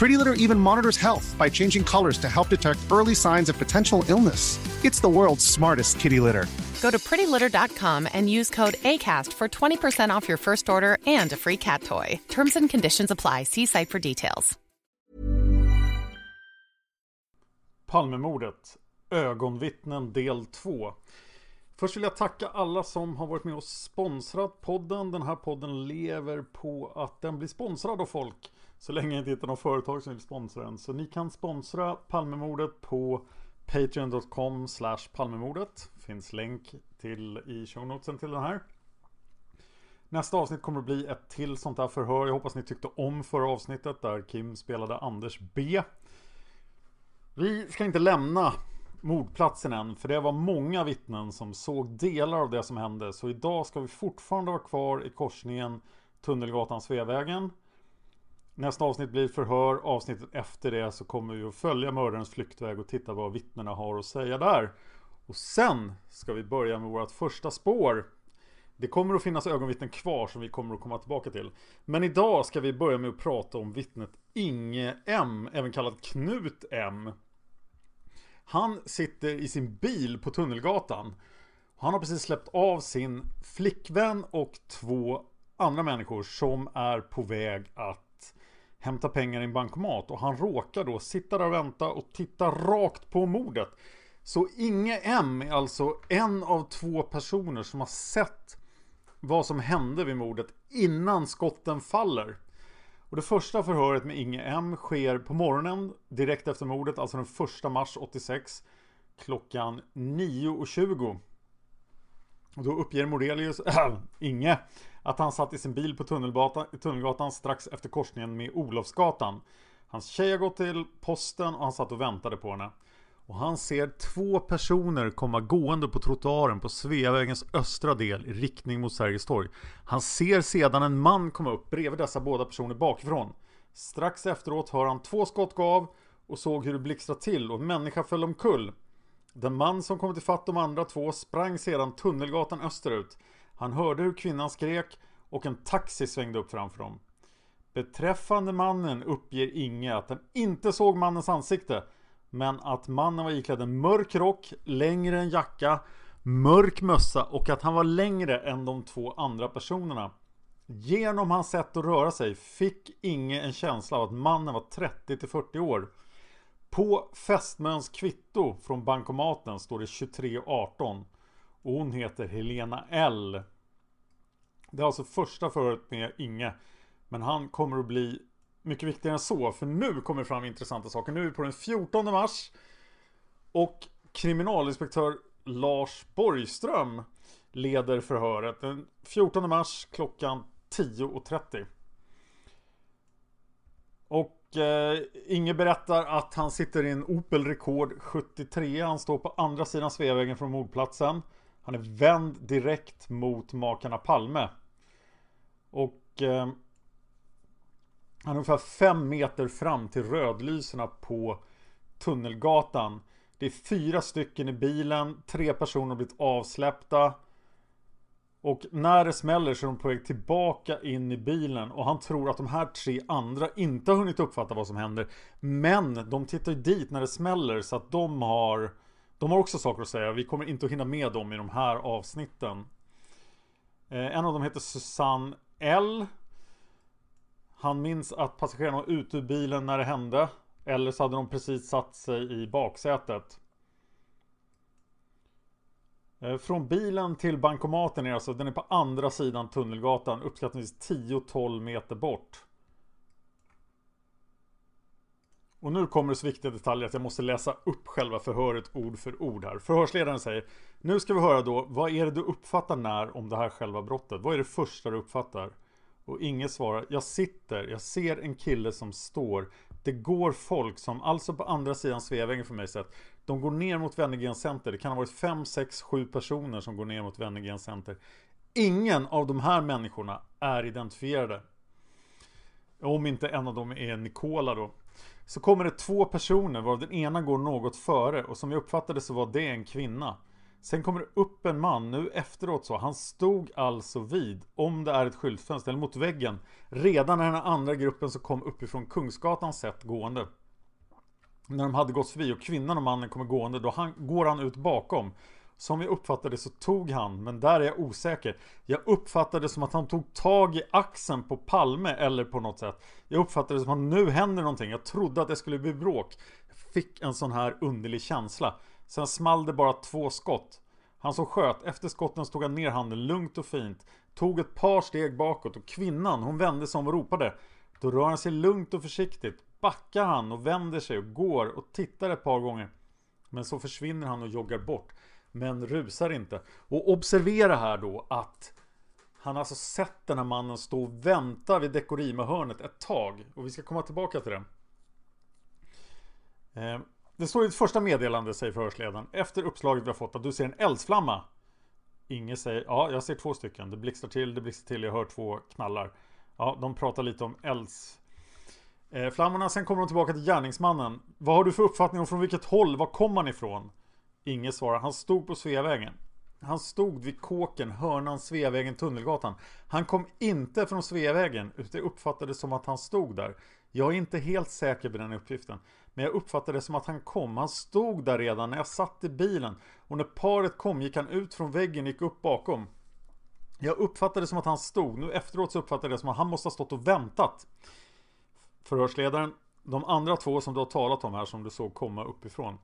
Pretty Litter even monitors health by changing colors to help detect early signs of potential illness. It's the world's smartest kitty litter. Go to prettylitter.com and use code ACAST for 20% off your first order and a free cat toy. Terms and conditions apply. See site for details. Palmemordet Ögonvittnen del 2 Först vill jag tacka alla som har varit med och sponsrat podden. Den här podden lever på att den blir sponsrad av folk. Så länge jag inte hittar något företag som vill sponsra den. Så ni kan sponsra Palmemordet på Patreon.com slash Palmemordet. Finns länk till i show notesen till den här. Nästa avsnitt kommer att bli ett till sånt här förhör. Jag hoppas ni tyckte om förra avsnittet där Kim spelade Anders B. Vi ska inte lämna mordplatsen än, för det var många vittnen som såg delar av det som hände. Så idag ska vi fortfarande vara kvar i korsningen Tunnelgatan Sveavägen. Nästa avsnitt blir förhör. Avsnittet efter det så kommer vi att följa mördarens flyktväg och titta vad vittnena har att säga där. Och sen ska vi börja med vårt första spår. Det kommer att finnas ögonvittnen kvar som vi kommer att komma tillbaka till. Men idag ska vi börja med att prata om vittnet Inge M, även kallad Knut M. Han sitter i sin bil på Tunnelgatan. Han har precis släppt av sin flickvän och två andra människor som är på väg att hämta pengar i en bankomat. Och han råkar då sitta där och vänta och titta rakt på mordet. Så Inge M är alltså en av två personer som har sett vad som hände vid mordet innan skotten faller. Och det första förhöret med Inge M sker på morgonen direkt efter mordet, alltså den 1 mars 86 klockan 9.20. Och då uppger Morelius, äh, Inge, att han satt i sin bil på tunnelgatan, strax efter korsningen med Olofsgatan. Hans tjej har gått till posten och han satt och väntade på henne. Och han ser två personer komma gående på trottoaren på Sveavägens östra del i riktning mot Sergels torg. Han ser sedan en man komma upp bredvid dessa båda personer bakifrån. Strax efteråt hör han två skott gå av och såg hur det blixtrade till och en människa föll omkull. Den man som kommit ifatt de andra två sprang sedan Tunnelgatan österut. Han hörde hur kvinnan skrek och en taxi svängde upp framför dem. Beträffande mannen uppger Inge att den inte såg mannens ansikte men att mannen var iklädd en mörk rock, längre än jacka, mörk mössa och att han var längre än de två andra personerna. Genom hans sätt att röra sig fick Inge en känsla av att mannen var 30 40 år. På fästmöns kvitto från bankomaten står det 2318 och hon heter Helena L. Det är alltså första förhöret med Inge. Men han kommer att bli mycket viktigare än så. För nu kommer det fram intressanta saker. Nu är vi på den 14 mars. Och kriminalinspektör Lars Borgström leder förhöret den 14 mars klockan 10.30. Och eh, Inge berättar att han sitter i en Opel Rekord 73. Han står på andra sidan Sveavägen från mordplatsen. Han är vänd direkt mot makarna Palme. Och eh, han är ungefär fem meter fram till rödlyserna på Tunnelgatan. Det är fyra stycken i bilen, tre personer har blivit avsläppta. Och när det smäller så är de på väg tillbaka in i bilen och han tror att de här tre andra inte har hunnit uppfatta vad som händer. Men de tittar ju dit när det smäller så att de har de har också saker att säga. Vi kommer inte att hinna med dem i de här avsnitten. Eh, en av dem heter Susanne L. Han minns att passagerarna var ute ur bilen när det hände. Eller så hade de precis satt sig i baksätet. Eh, från bilen till bankomaten är alltså, den är på andra sidan Tunnelgatan, uppskattningsvis 10-12 meter bort. Och nu kommer det så viktiga detaljer att jag måste läsa upp själva förhöret ord för ord här. Förhörsledaren säger Nu ska vi höra då, vad är det du uppfattar när om det här själva brottet? Vad är det första du uppfattar? Och inget svarar, jag sitter, jag ser en kille som står Det går folk som, alltså på andra sidan Sveavägen för mig sett De går ner mot Wennergren Center, det kan ha varit 5, 6, 7 personer som går ner mot Wennergren Center Ingen av de här människorna är identifierade Om inte en av dem är Nikola då så kommer det två personer varav den ena går något före och som jag uppfattade så var det en kvinna Sen kommer det upp en man nu efteråt så. Han stod alltså vid, om det är ett skyltfönster, eller mot väggen. Redan när den andra gruppen som kom uppifrån Kungsgatan sett gående. När de hade gått förbi och kvinnan och mannen kommer gående, då han, går han ut bakom. Som jag uppfattade så tog han, men där är jag osäker. Jag uppfattade som att han tog tag i axeln på Palme eller på något sätt. Jag uppfattade som att nu händer någonting. Jag trodde att det skulle bli bråk. Jag fick en sån här underlig känsla. Sen small det bara två skott. Han som sköt, efter skotten stod han ner handen lugnt och fint. Tog ett par steg bakåt och kvinnan, hon vände sig om och ropade. Då rör han sig lugnt och försiktigt. Backar han och vänder sig och går och tittar ett par gånger. Men så försvinner han och joggar bort. Men rusar inte. Och observera här då att han har alltså sett den här mannen stå och vänta vid Dekorima-hörnet ett tag. Och vi ska komma tillbaka till det. Eh, det står i ett första meddelande, säger förhörsledaren. Efter uppslaget vi har fått att du ser en eldsflamma. Inge säger, ja jag ser två stycken. Det blixtrar till, det blixtrar till, jag hör två knallar. Ja, de pratar lite om eldsflammorna. Eh, sen kommer de tillbaka till gärningsmannen. Vad har du för uppfattning om från vilket håll? Var kom han ifrån? Inge svarar, han stod på Sveavägen. Han stod vid kåken, hörnan Sveavägen, Tunnelgatan. Han kom inte från Sveavägen, utan det uppfattades som att han stod där. Jag är inte helt säker på den uppgiften. Men jag uppfattade det som att han kom. Han stod där redan när jag satt i bilen. Och när paret kom gick han ut från väggen och gick upp bakom. Jag uppfattade det som att han stod. Nu efteråt så uppfattade jag det som att han måste ha stått och väntat. Förhörsledaren. De andra två som du har talat om här som du såg komma uppifrån.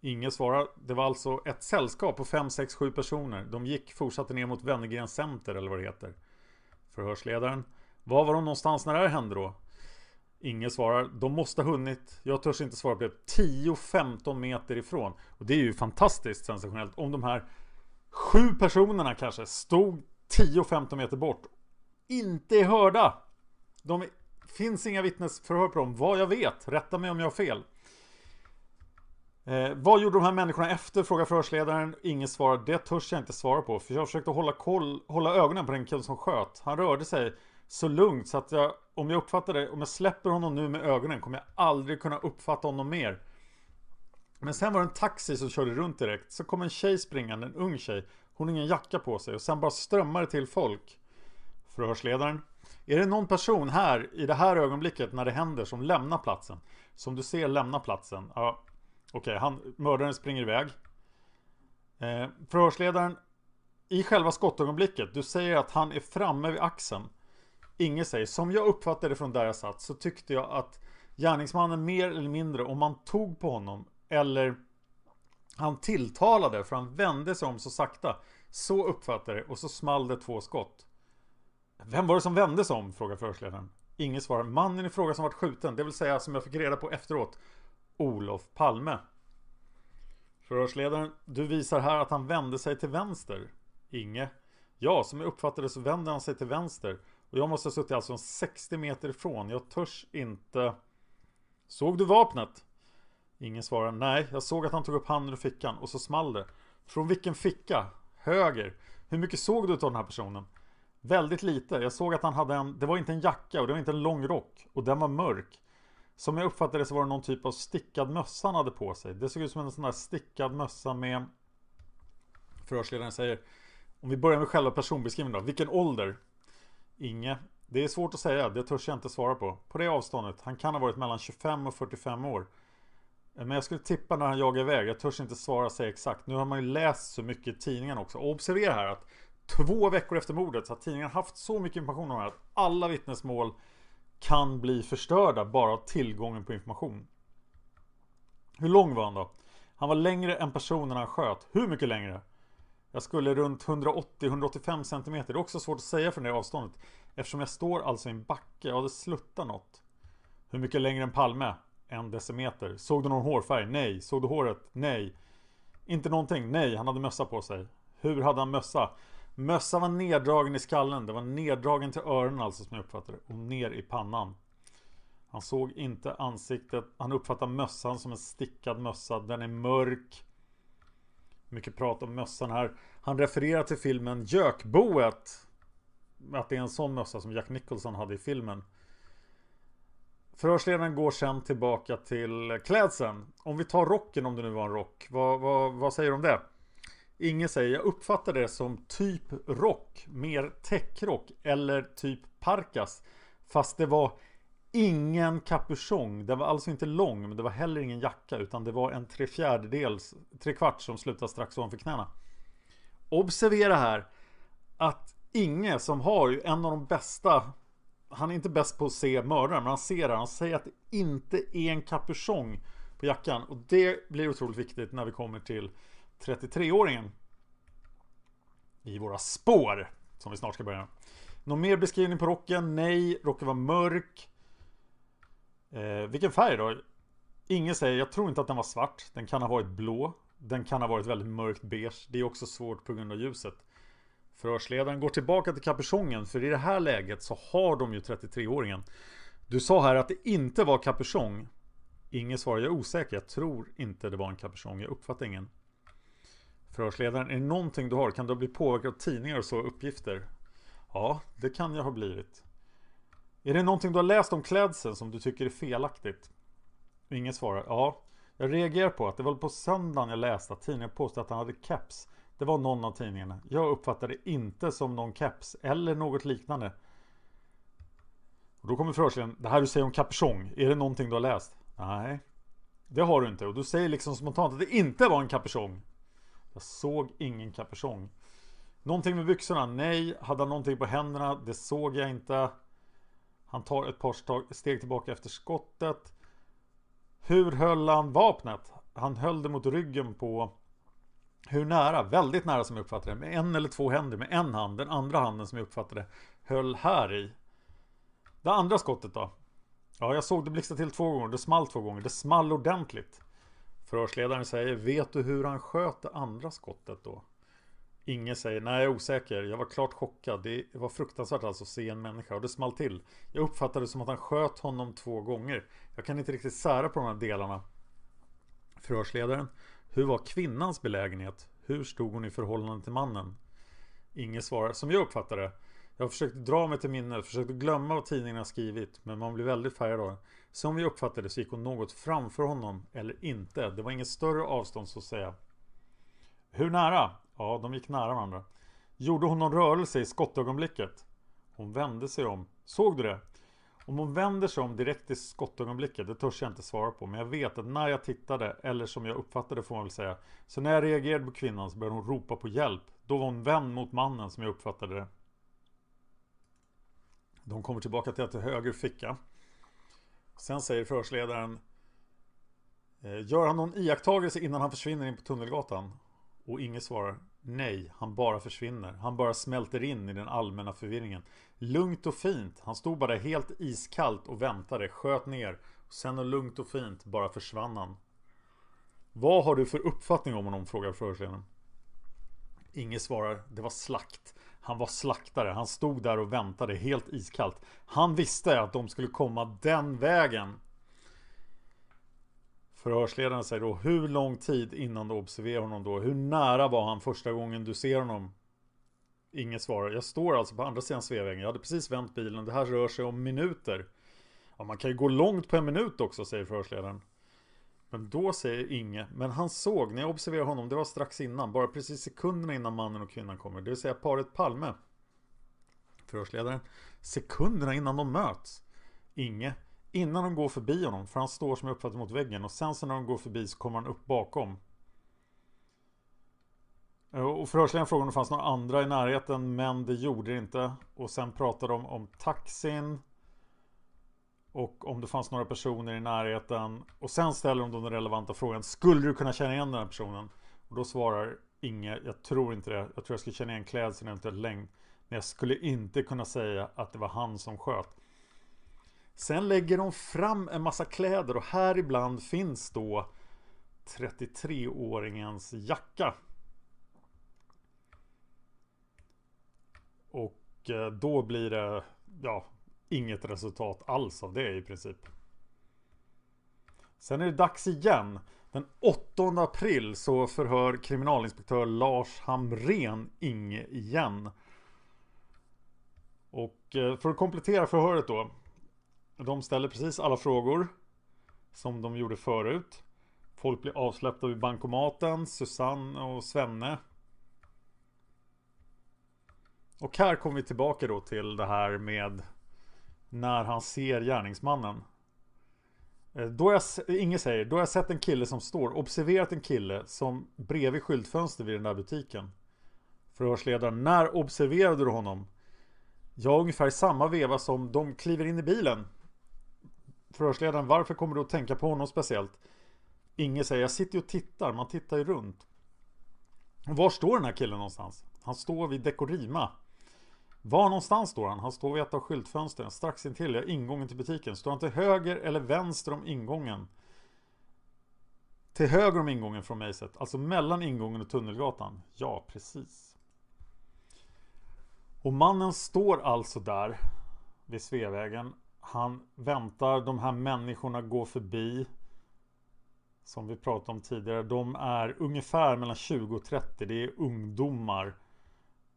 Ingen svarar. Det var alltså ett sällskap på 5, 6, 7 personer. De gick, fortsatte ner mot Wennergren Center eller vad det heter. Förhörsledaren. Var var de någonstans när det här hände då? Ingen svarar. De måste ha hunnit. Jag törs inte svara på det. 10-15 meter ifrån. Och det är ju fantastiskt sensationellt. Om de här sju personerna kanske stod 10-15 meter bort. Inte är hörda. De finns inga vittnesförhör på dem. Vad jag vet. Rätta mig om jag har fel. Eh, vad gjorde de här människorna efter? Frågar förhörsledaren. Ingen svarar. Det törs jag inte svara på. För jag försökte hålla, koll, hålla ögonen på den killen som sköt. Han rörde sig så lugnt så att jag, om jag uppfattar det, om jag släpper honom nu med ögonen kommer jag aldrig kunna uppfatta honom mer. Men sen var det en taxi som körde runt direkt. Så kom en tjej springande, en ung tjej. Hon har ingen jacka på sig och sen bara strömmar det till folk. Förhörsledaren. Är det någon person här i det här ögonblicket när det händer som lämnar platsen? Som du ser lämna platsen? Ja, Okej, okay, mördaren springer iväg. Eh, förhörsledaren. I själva skottögonblicket, du säger att han är framme vid axeln. Inge säger, som jag uppfattade från där jag satt så tyckte jag att gärningsmannen mer eller mindre, om man tog på honom eller han tilltalade för han vände sig om så sakta. Så uppfattade det och så small det två skott. Vem var det som vände sig om? Frågar förhörsledaren. Ingen svarar. Mannen i fråga som varit skjuten, det vill säga som jag fick reda på efteråt. Olof Palme. Förhörsledaren. Du visar här att han vände sig till vänster. Inge. Ja, som jag uppfattade så vände han sig till vänster. Och jag måste ha suttit alltså 60 meter ifrån. Jag törs inte... Såg du vapnet? Ingen svarar. Nej, jag såg att han tog upp handen ur fickan och så small det. Från vilken ficka? Höger. Hur mycket såg du av den här personen? Väldigt lite. Jag såg att han hade en... Det var inte en jacka och det var inte en lång rock. Och den var mörk. Som jag uppfattade det så var det någon typ av stickad mössa han hade på sig. Det såg ut som en sån där stickad mössa med... Förhörsledaren säger Om vi börjar med själva personbeskrivningen då. Vilken ålder? Inge. Det är svårt att säga, det törs jag inte svara på. På det avståndet, han kan ha varit mellan 25 och 45 år. Men jag skulle tippa när han jagar iväg, jag törs inte svara sig exakt. Nu har man ju läst så mycket i tidningen också. Och observera här att två veckor efter mordet så har tidningen haft så mycket information om det här att alla vittnesmål kan bli förstörda bara av tillgången på information. Hur lång var han då? Han var längre än personen han sköt. Hur mycket längre? Jag skulle runt 180-185 cm. Det är också svårt att säga från det avståndet. Eftersom jag står alltså i en backe. Ja, det sluttar något. Hur mycket längre än Palme? En decimeter. Såg du någon hårfärg? Nej. Såg du håret? Nej. Inte någonting? Nej, han hade mössa på sig. Hur hade han mössa? Mössan var neddragen i skallen. Det var neddragen till öronen alltså som jag uppfattade Och ner i pannan. Han såg inte ansiktet. Han uppfattade mössan som en stickad mössa. Den är mörk. Mycket prat om mössan här. Han refererar till filmen Gökboet. Att det är en sån mössa som Jack Nicholson hade i filmen. Förhörsledaren går sen tillbaka till klädseln. Om vi tar rocken om det nu var en rock. Vad, vad, vad säger du om det? Inge säger, jag uppfattar det som typ rock. Mer täckrock. Eller typ parkas. Fast det var ingen kapuschong. Den var alltså inte lång men det var heller ingen jacka utan det var en tre fjärdedels, tre kvart som slutade strax ovanför knäna. Observera här att Inge som har ju en av de bästa Han är inte bäst på att se mördaren men han ser det. Han säger att det inte är en kapuschong på jackan och det blir otroligt viktigt när vi kommer till 33-åringen i våra spår som vi snart ska börja. Någon mer beskrivning på rocken? Nej, rocken var mörk. Eh, vilken färg då? Ingen säger, jag tror inte att den var svart. Den kan ha varit blå. Den kan ha varit väldigt mörkt beige. Det är också svårt på grund av ljuset. Förhörsledaren går tillbaka till kapuschongen. För i det här läget så har de ju 33-åringen. Du sa här att det inte var kapuschong. Ingen svarar, jag är osäker. Jag tror inte det var en kapuschong. Jag uppfattar ingen. Förhörsledaren, är det någonting du har? Kan du ha blivit påverkad av tidningar och så uppgifter? Ja, det kan jag ha blivit. Är det någonting du har läst om klädseln som du tycker är felaktigt? Ingen svarar. Ja, jag reagerar på att det var på söndagen jag läste att tidningen påstod att han hade keps. Det var någon av tidningarna. Jag uppfattade det inte som någon keps eller något liknande. Och då kommer förhörsledaren. Det här du säger om kapuschong. Är det någonting du har läst? Nej. Det har du inte. Och du säger liksom spontant att det inte var en kapuschong. Jag såg ingen kapuschong. Någonting med byxorna? Nej. Hade han någonting på händerna? Det såg jag inte. Han tar ett par steg tillbaka efter skottet. Hur höll han vapnet? Han höll det mot ryggen på hur nära? Väldigt nära som jag uppfattade det. Med en eller två händer. Med en hand. Den andra handen som jag uppfattade höll här i. Det andra skottet då? Ja, jag såg det blixtra till två gånger. Det small två gånger. Det small ordentligt. Förhörsledaren säger Vet du hur han sköt det andra skottet då? Inge säger nej jag är osäker. Jag var klart chockad. Det var fruktansvärt alltså att se en människa och det small till. Jag uppfattade det som att han sköt honom två gånger. Jag kan inte riktigt sära på de här delarna. Förhörsledaren. Hur var kvinnans belägenhet? Hur stod hon i förhållande till mannen? Inge svarar. Som jag uppfattade det. Jag har försökt dra mig till minnet, försökt glömma vad tidningen har skrivit. Men man blir väldigt färgad av det. Som vi uppfattade det så gick hon något framför honom eller inte. Det var inget större avstånd så att säga. Hur nära? Ja, de gick nära varandra. Gjorde hon någon rörelse i skottögonblicket? Hon vände sig om. Såg du det? Om hon vänder sig om direkt i skottögonblicket, det törs jag inte svara på. Men jag vet att när jag tittade, eller som jag uppfattade får man väl säga. Så när jag reagerade på kvinnan så började hon ropa på hjälp. Då var hon vänd mot mannen som jag uppfattade det. De kommer tillbaka till att det höger ficka. Sen säger förhörsledaren eh, Gör han någon iakttagelse innan han försvinner in på Tunnelgatan? Och Inge svarar Nej, han bara försvinner. Han bara smälter in i den allmänna förvirringen. Lugnt och fint. Han stod bara helt iskallt och väntade, sköt ner. Och sen och lugnt och fint bara försvann han. Vad har du för uppfattning om honom? frågar förhörsledaren. Inge svarar. Det var slakt. Han var slaktare. Han stod där och väntade helt iskallt. Han visste att de skulle komma den vägen. Förhörsledaren säger då hur lång tid innan du observerar honom då? Hur nära var han första gången du ser honom? Inget svar. Jag står alltså på andra sidan Sveavägen. Jag hade precis vänt bilen. Det här rör sig om minuter. Ja, man kan ju gå långt på en minut också, säger förhörsledaren. Men då säger Inge, men han såg, när jag observerade honom, det var strax innan, bara precis sekunderna innan mannen och kvinnan kommer. Det vill säga paret Palme. Förhörsledaren. Sekunderna innan de möts. Inge. Innan de går förbi honom, för han står som jag uppfattar mot väggen. Och sen så när de går förbi så kommer han upp bakom. Och förhörsledaren frågade om det fanns några andra i närheten, men det gjorde det inte. Och sen pratade de om taxin. Och om det fanns några personer i närheten. Och sen ställer de den relevanta frågan. Skulle du kunna känna igen den här personen? Och då svarar Inge, jag tror inte det. Jag tror jag skulle känna igen klädseln, eventuellt längd. Men jag skulle inte kunna säga att det var han som sköt. Sen lägger de fram en massa kläder och här ibland finns då 33-åringens jacka. Och eh, då blir det, ja, inget resultat alls av det i princip. Sen är det dags igen. Den 8 april så förhör kriminalinspektör Lars Hamren Inge igen. Och eh, för att komplettera förhöret då. De ställer precis alla frågor som de gjorde förut. Folk blir avsläppta vid bankomaten. Susanne och Svenne. Och här kommer vi tillbaka då till det här med när han ser gärningsmannen. Eh, då jag, Inge säger, då har jag sett en kille som står, observerat en kille som bredvid skyltfönster vid den där butiken. Förhörsledaren, när observerade du honom? Ja, ungefär i samma veva som de kliver in i bilen. Förhörsledaren, varför kommer du att tänka på honom speciellt? Inge säger, jag sitter ju och tittar, man tittar ju runt. Var står den här killen någonstans? Han står vid Dekorima. Var någonstans står han? Han står vid ett av skyltfönstren strax intill ja, ingången till butiken. Står han till höger eller vänster om ingången? Till höger om ingången från mig sett. Alltså mellan ingången och Tunnelgatan. Ja, precis. Och mannen står alltså där vid Sveavägen. Han väntar, de här människorna går förbi. Som vi pratade om tidigare. De är ungefär mellan 20 och 30. Det är ungdomar.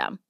system.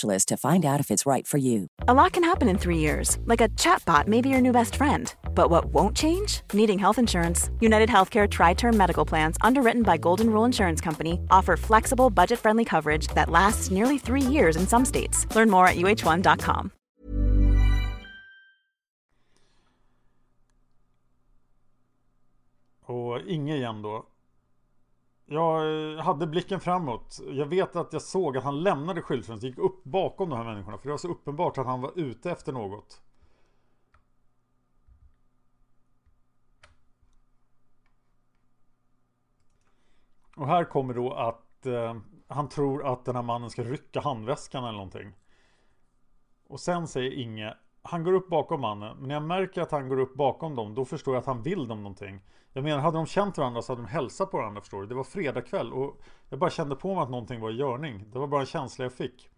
to find out if it's right for you. A lot can happen in three years, like a chatbot may be your new best friend. But what won't change? Needing health insurance. United Healthcare Tri Term Medical Plans, underwritten by Golden Rule Insurance Company, offer flexible, budget friendly coverage that lasts nearly three years in some states. Learn more at uh1.com. Och Inge igen då. Jag eh, hade blicken framåt. Jag vet att jag såg att han lämnade skyltfönstret, gick upp bakom de här människorna. För det var så uppenbart att han var ute efter något. Och här kommer då att eh, han tror att den här mannen ska rycka handväskan eller någonting. Och sen säger Inge, han går upp bakom mannen, men när jag märker att han går upp bakom dem, då förstår jag att han vill dem någonting. Jag menar, hade de känt varandra så hade de hälsat på varandra förstår du. Det var fredagkväll och jag bara kände på mig att någonting var i görning. Det var bara en känsla jag fick.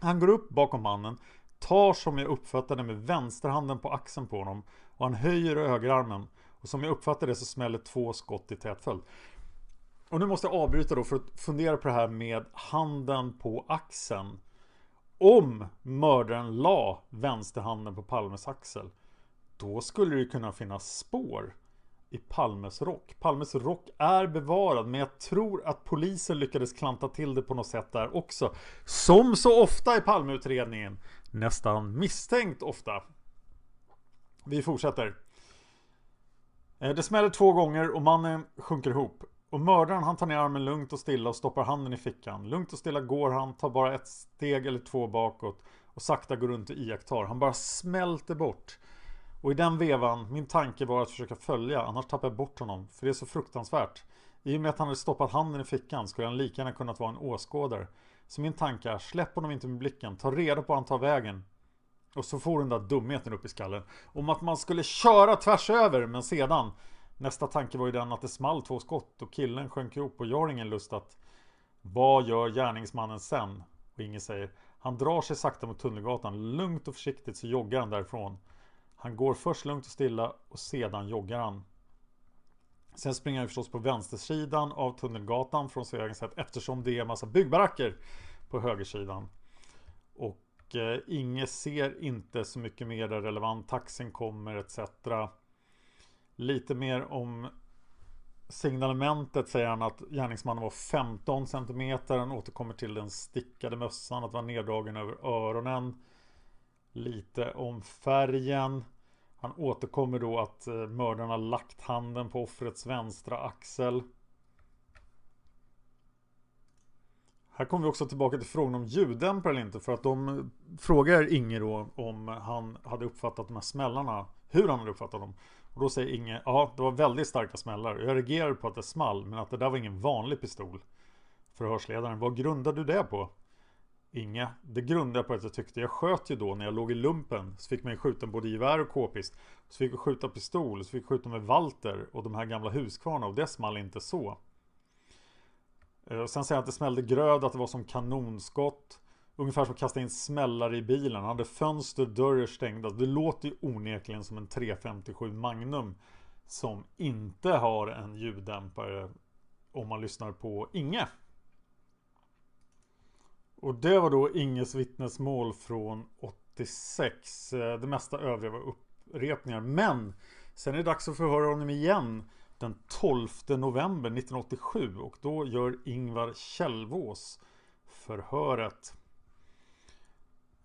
Han går upp bakom mannen, tar som jag uppfattade med vänsterhanden på axeln på honom och han höjer högerarmen. Och som jag uppfattade det så smäller två skott i tät följd. Och nu måste jag avbryta då för att fundera på det här med handen på axeln. Om mördaren la vänsterhanden på Palmes axel Då skulle det kunna finnas spår i Palmes rock. Palmes rock är bevarad men jag tror att polisen lyckades klanta till det på något sätt där också. Som så ofta i Palmeutredningen. Nästan misstänkt ofta. Vi fortsätter. Eh, det smäller två gånger och mannen sjunker ihop. Och mördaren han tar ner armen lugnt och stilla och stoppar handen i fickan. Lugnt och stilla går han, tar bara ett steg eller två bakåt och sakta går runt och iakttar. Han bara smälter bort. Och i den vevan, min tanke var att försöka följa, annars tappar jag bort honom. För det är så fruktansvärt. I och med att han hade stoppat handen i fickan skulle han lika gärna kunnat vara en åskådare. Så min tanke är, släpp honom inte med blicken, ta reda på var han tar vägen. Och så får den där dumheten upp i skallen. Om att man skulle köra tvärs över, men sedan Nästa tanke var ju den att det small två skott och killen sjönk ihop och jag har ingen lust att Vad gör gärningsmannen sen? Och ingen säger Han drar sig sakta mot Tunnelgatan Lugnt och försiktigt så joggar han därifrån Han går först lugnt och stilla och sedan joggar han Sen springer han förstås på vänstersidan av Tunnelgatan från Sveavägens sätt eftersom det är en massa byggbaracker på högersidan. Och eh, Inge ser inte så mycket mer där relevant. Taxin kommer etc. Lite mer om signalementet säger han att gärningsmannen var 15 cm. Han återkommer till den stickade mössan, att vara neddragen över öronen. Lite om färgen. Han återkommer då att eh, mördaren har lagt handen på offrets vänstra axel. Här kommer vi också tillbaka till frågan om ljuddämpare eller inte. För att de eh, frågar Inge då om han hade uppfattat de här smällarna. Hur han hade uppfattat dem. Och då säger Inge, ja det var väldigt starka smällar. Jag reagerade på att det small, men att det där var ingen vanlig pistol. Förhörsledaren, vad grundar du det på? Inge, det grundar jag på att jag tyckte jag sköt ju då när jag låg i lumpen. Så fick man skjuta både gevär och k-pist. Så fick jag skjuta pistol, så fick jag skjuta med Walter och de här gamla Husqvarna och det small inte så. Eh, sen säger han att det smällde gröd, att det var som kanonskott. Ungefär som att kasta in smällare i bilen. Han hade fönster, dörrar stängda. Det låter ju onekligen som en 357 Magnum. Som inte har en ljuddämpare. Om man lyssnar på Inge. Och det var då Inges vittnesmål från 86. Eh, det mesta övriga var upprepningar. Men sen är det dags att förhöra honom igen. Den 12 november 1987. Och då gör Ingvar Källvås förhöret.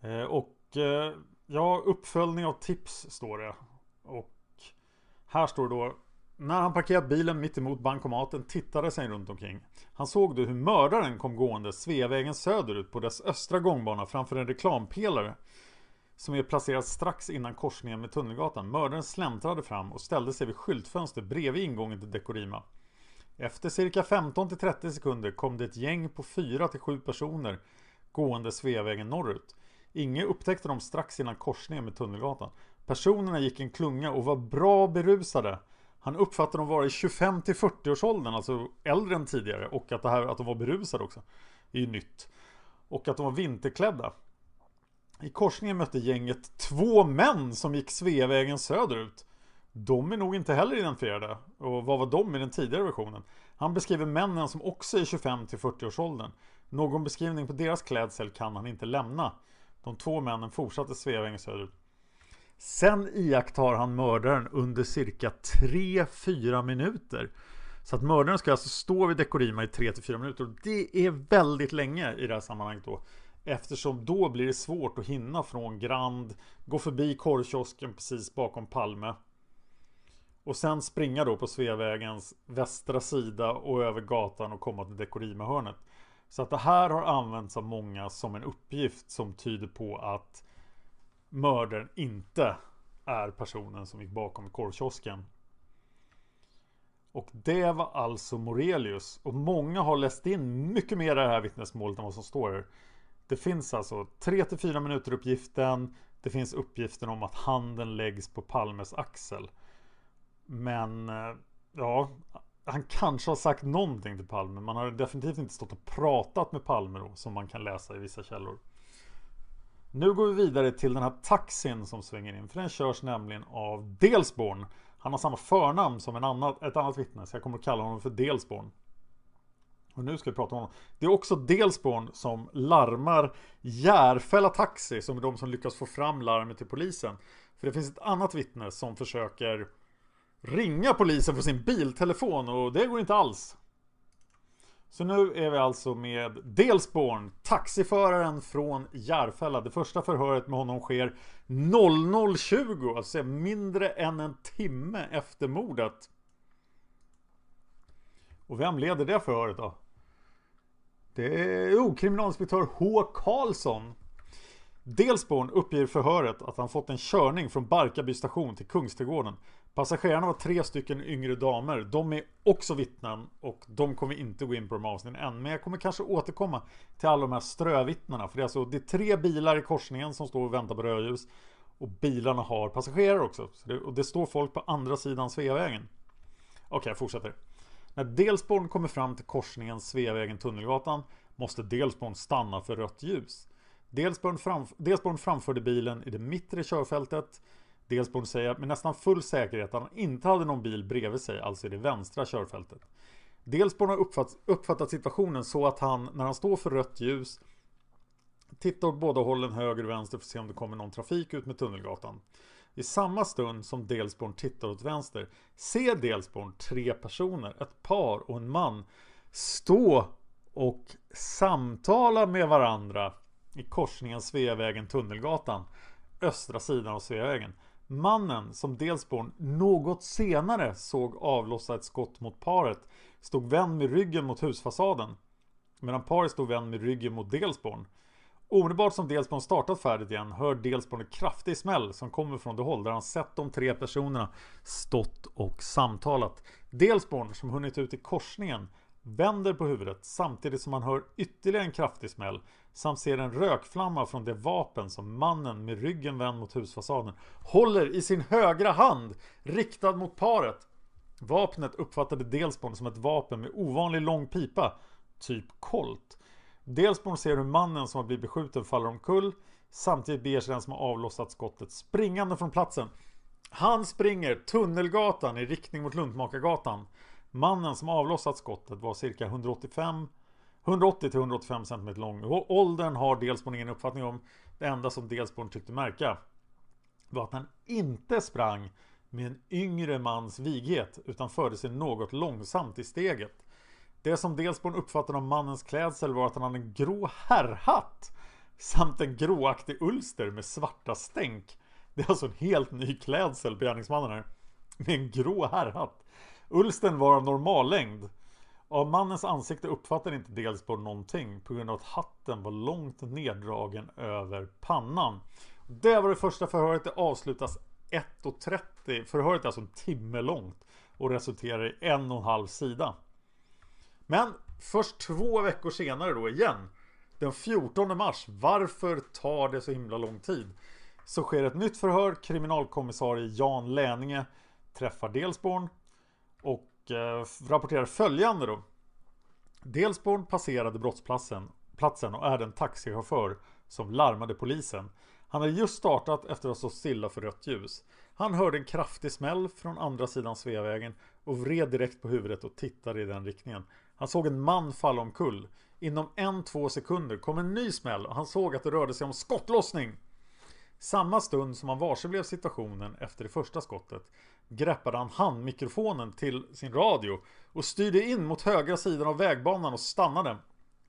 Eh, och eh, ja, uppföljning av tips står det. Och här står det då när han parkerat bilen mitt emot bankomaten tittade sig runt omkring. Han såg då hur mördaren kom gående Sveavägen söderut på dess östra gångbana framför en reklampelare som är placerad strax innan korsningen med Tunnelgatan. Mördaren släntrade fram och ställde sig vid skyltfönster bredvid ingången till Dekorima. Efter cirka 15-30 sekunder kom det ett gäng på 4-7 personer gående Sveavägen norrut. Inge upptäckte dem strax innan korsningen med Tunnelgatan. Personerna gick en klunga och var bra berusade. Han uppfattade dem vara i 25 till 40 års åldern, alltså äldre än tidigare. Och att, det här, att de var berusade också. är ju nytt. Och att de var vinterklädda. I korsningen mötte gänget två män som gick Sveavägen söderut. De är nog inte heller identifierade. Och vad var de i den tidigare versionen? Han beskriver männen som också är 25 till 40 års åldern. Någon beskrivning på deras klädsel kan han inte lämna. De två männen fortsatte Sveavägen söderut. Sen iakttar han mördaren under cirka 3-4 minuter. Så att mördaren ska alltså stå vid Dekorima i 3-4 minuter. Och det är väldigt länge i det här sammanhanget då. Eftersom då blir det svårt att hinna från Grand, gå förbi korvkiosken precis bakom Palme. Och sen springa då på Sveavägens västra sida och över gatan och komma till Dekorima-hörnet. Så att det här har använts av många som en uppgift som tyder på att mördaren inte är personen som gick bakom korvkiosken. Och det var alltså Morelius. Och många har läst in mycket mer i det här vittnesmålet än vad som står här. Det finns alltså 3-4 minuter uppgiften. Det finns uppgiften om att handen läggs på Palmes axel. Men eh, ja, han kanske har sagt någonting till Palme. Man har definitivt inte stått och pratat med Palme då, som man kan läsa i vissa källor. Nu går vi vidare till den här taxin som svänger in. För den körs nämligen av Delsborn. Han har samma förnamn som en annan, ett annat vittne. Så jag kommer att kalla honom för Delsborn. Och nu ska vi prata om honom. Det är också Delsborn som larmar Järfälla Taxi. Som är de som lyckas få fram larmet till polisen. För det finns ett annat vittne som försöker ringa polisen för sin biltelefon. Och det går inte alls. Så nu är vi alltså med Delsborn, taxiföraren från Järfälla. Det första förhöret med honom sker 00.20, alltså mindre än en timme efter mordet. Och vem leder det förhöret då? Det är oh, kriminalinspektör H. Karlsson. Delsborn uppger förhöret att han fått en körning från Barkarby station till Kungsträdgården. Passagerarna var tre stycken yngre damer. De är också vittnen och de kommer inte gå in på de avsnitten än. Men jag kommer kanske återkomma till alla de här strövittnena. För det är alltså det är tre bilar i korsningen som står och väntar på rödljus. Och bilarna har passagerare också. Det, och det står folk på andra sidan Sveavägen. Okej, okay, jag fortsätter. När Delsborn kommer fram till korsningen Sveavägen-Tunnelgatan måste Delsborn stanna för rött ljus. Delsborn, framf Delsborn framförde bilen i det mittre körfältet. Delsborn säger med nästan full säkerhet att han inte hade någon bil bredvid sig, alltså i det vänstra körfältet. Delsborn har uppfatt, uppfattat situationen så att han, när han står för rött ljus, tittar åt båda hållen höger och vänster för att se om det kommer någon trafik ut med Tunnelgatan. I samma stund som Delsborn tittar åt vänster ser Delsborn tre personer, ett par och en man, stå och samtala med varandra i korsningen Sveavägen-Tunnelgatan, östra sidan av Sveavägen. Mannen som Delsborn något senare såg avlossa ett skott mot paret stod vänd med ryggen mot husfasaden medan paret stod vänd med ryggen mot Delsborn. Omedelbart som Delsborn startat färdigt igen hör Delsborn en kraftig smäll som kommer från det håll där han sett de tre personerna stått och samtalat. Delsborn som hunnit ut i korsningen vänder på huvudet samtidigt som han hör ytterligare en kraftig smäll samt ser en rökflamma från det vapen som mannen med ryggen vänd mot husfasaden håller i sin högra hand riktad mot paret. Vapnet uppfattade Delsborn som ett vapen med ovanlig lång pipa, typ kolt. Delsborn ser hur mannen som har blivit beskjuten faller omkull Samtidigt beger sig den som har avlossat skottet springande från platsen. Han springer Tunnelgatan i riktning mot Luntmakargatan. Mannen som avlossat skottet var cirka 185 180-185 cm lång. Åldern har Delsborn ingen uppfattning om. Det enda som Delsborn tyckte märka var att han inte sprang med en yngre mans vighet utan förde sig något långsamt i steget. Det som Delsborn uppfattade om mannens klädsel var att han hade en grå herrhatt samt en gråaktig ulster med svarta stänk. Det är alltså en helt ny klädsel på gärningsmannen här. Med en grå herrhatt. Ulsten var av normal längd. Av mannens ansikte uppfattade inte Delsborn någonting på grund av att hatten var långt neddragen över pannan. Det var det första förhöret. Det avslutas 1.30. Förhöret är alltså en timme långt och resulterar i en och en halv sida. Men först två veckor senare då igen. Den 14 mars. Varför tar det så himla lång tid? Så sker ett nytt förhör. Kriminalkommissarie Jan Läninge träffar Delsborn och Eh, och rapporterar följande då. Delsborn passerade brottsplatsen platsen och är den taxichaufför som larmade polisen. Han hade just startat efter att ha stått stilla för rött ljus. Han hörde en kraftig smäll från andra sidan Sveavägen och vred direkt på huvudet och tittade i den riktningen. Han såg en man falla omkull. Inom en, två sekunder kom en ny smäll och han såg att det rörde sig om skottlossning. Samma stund som han varse blev situationen efter det första skottet greppade han handmikrofonen till sin radio och styrde in mot högra sidan av vägbanan och stannade.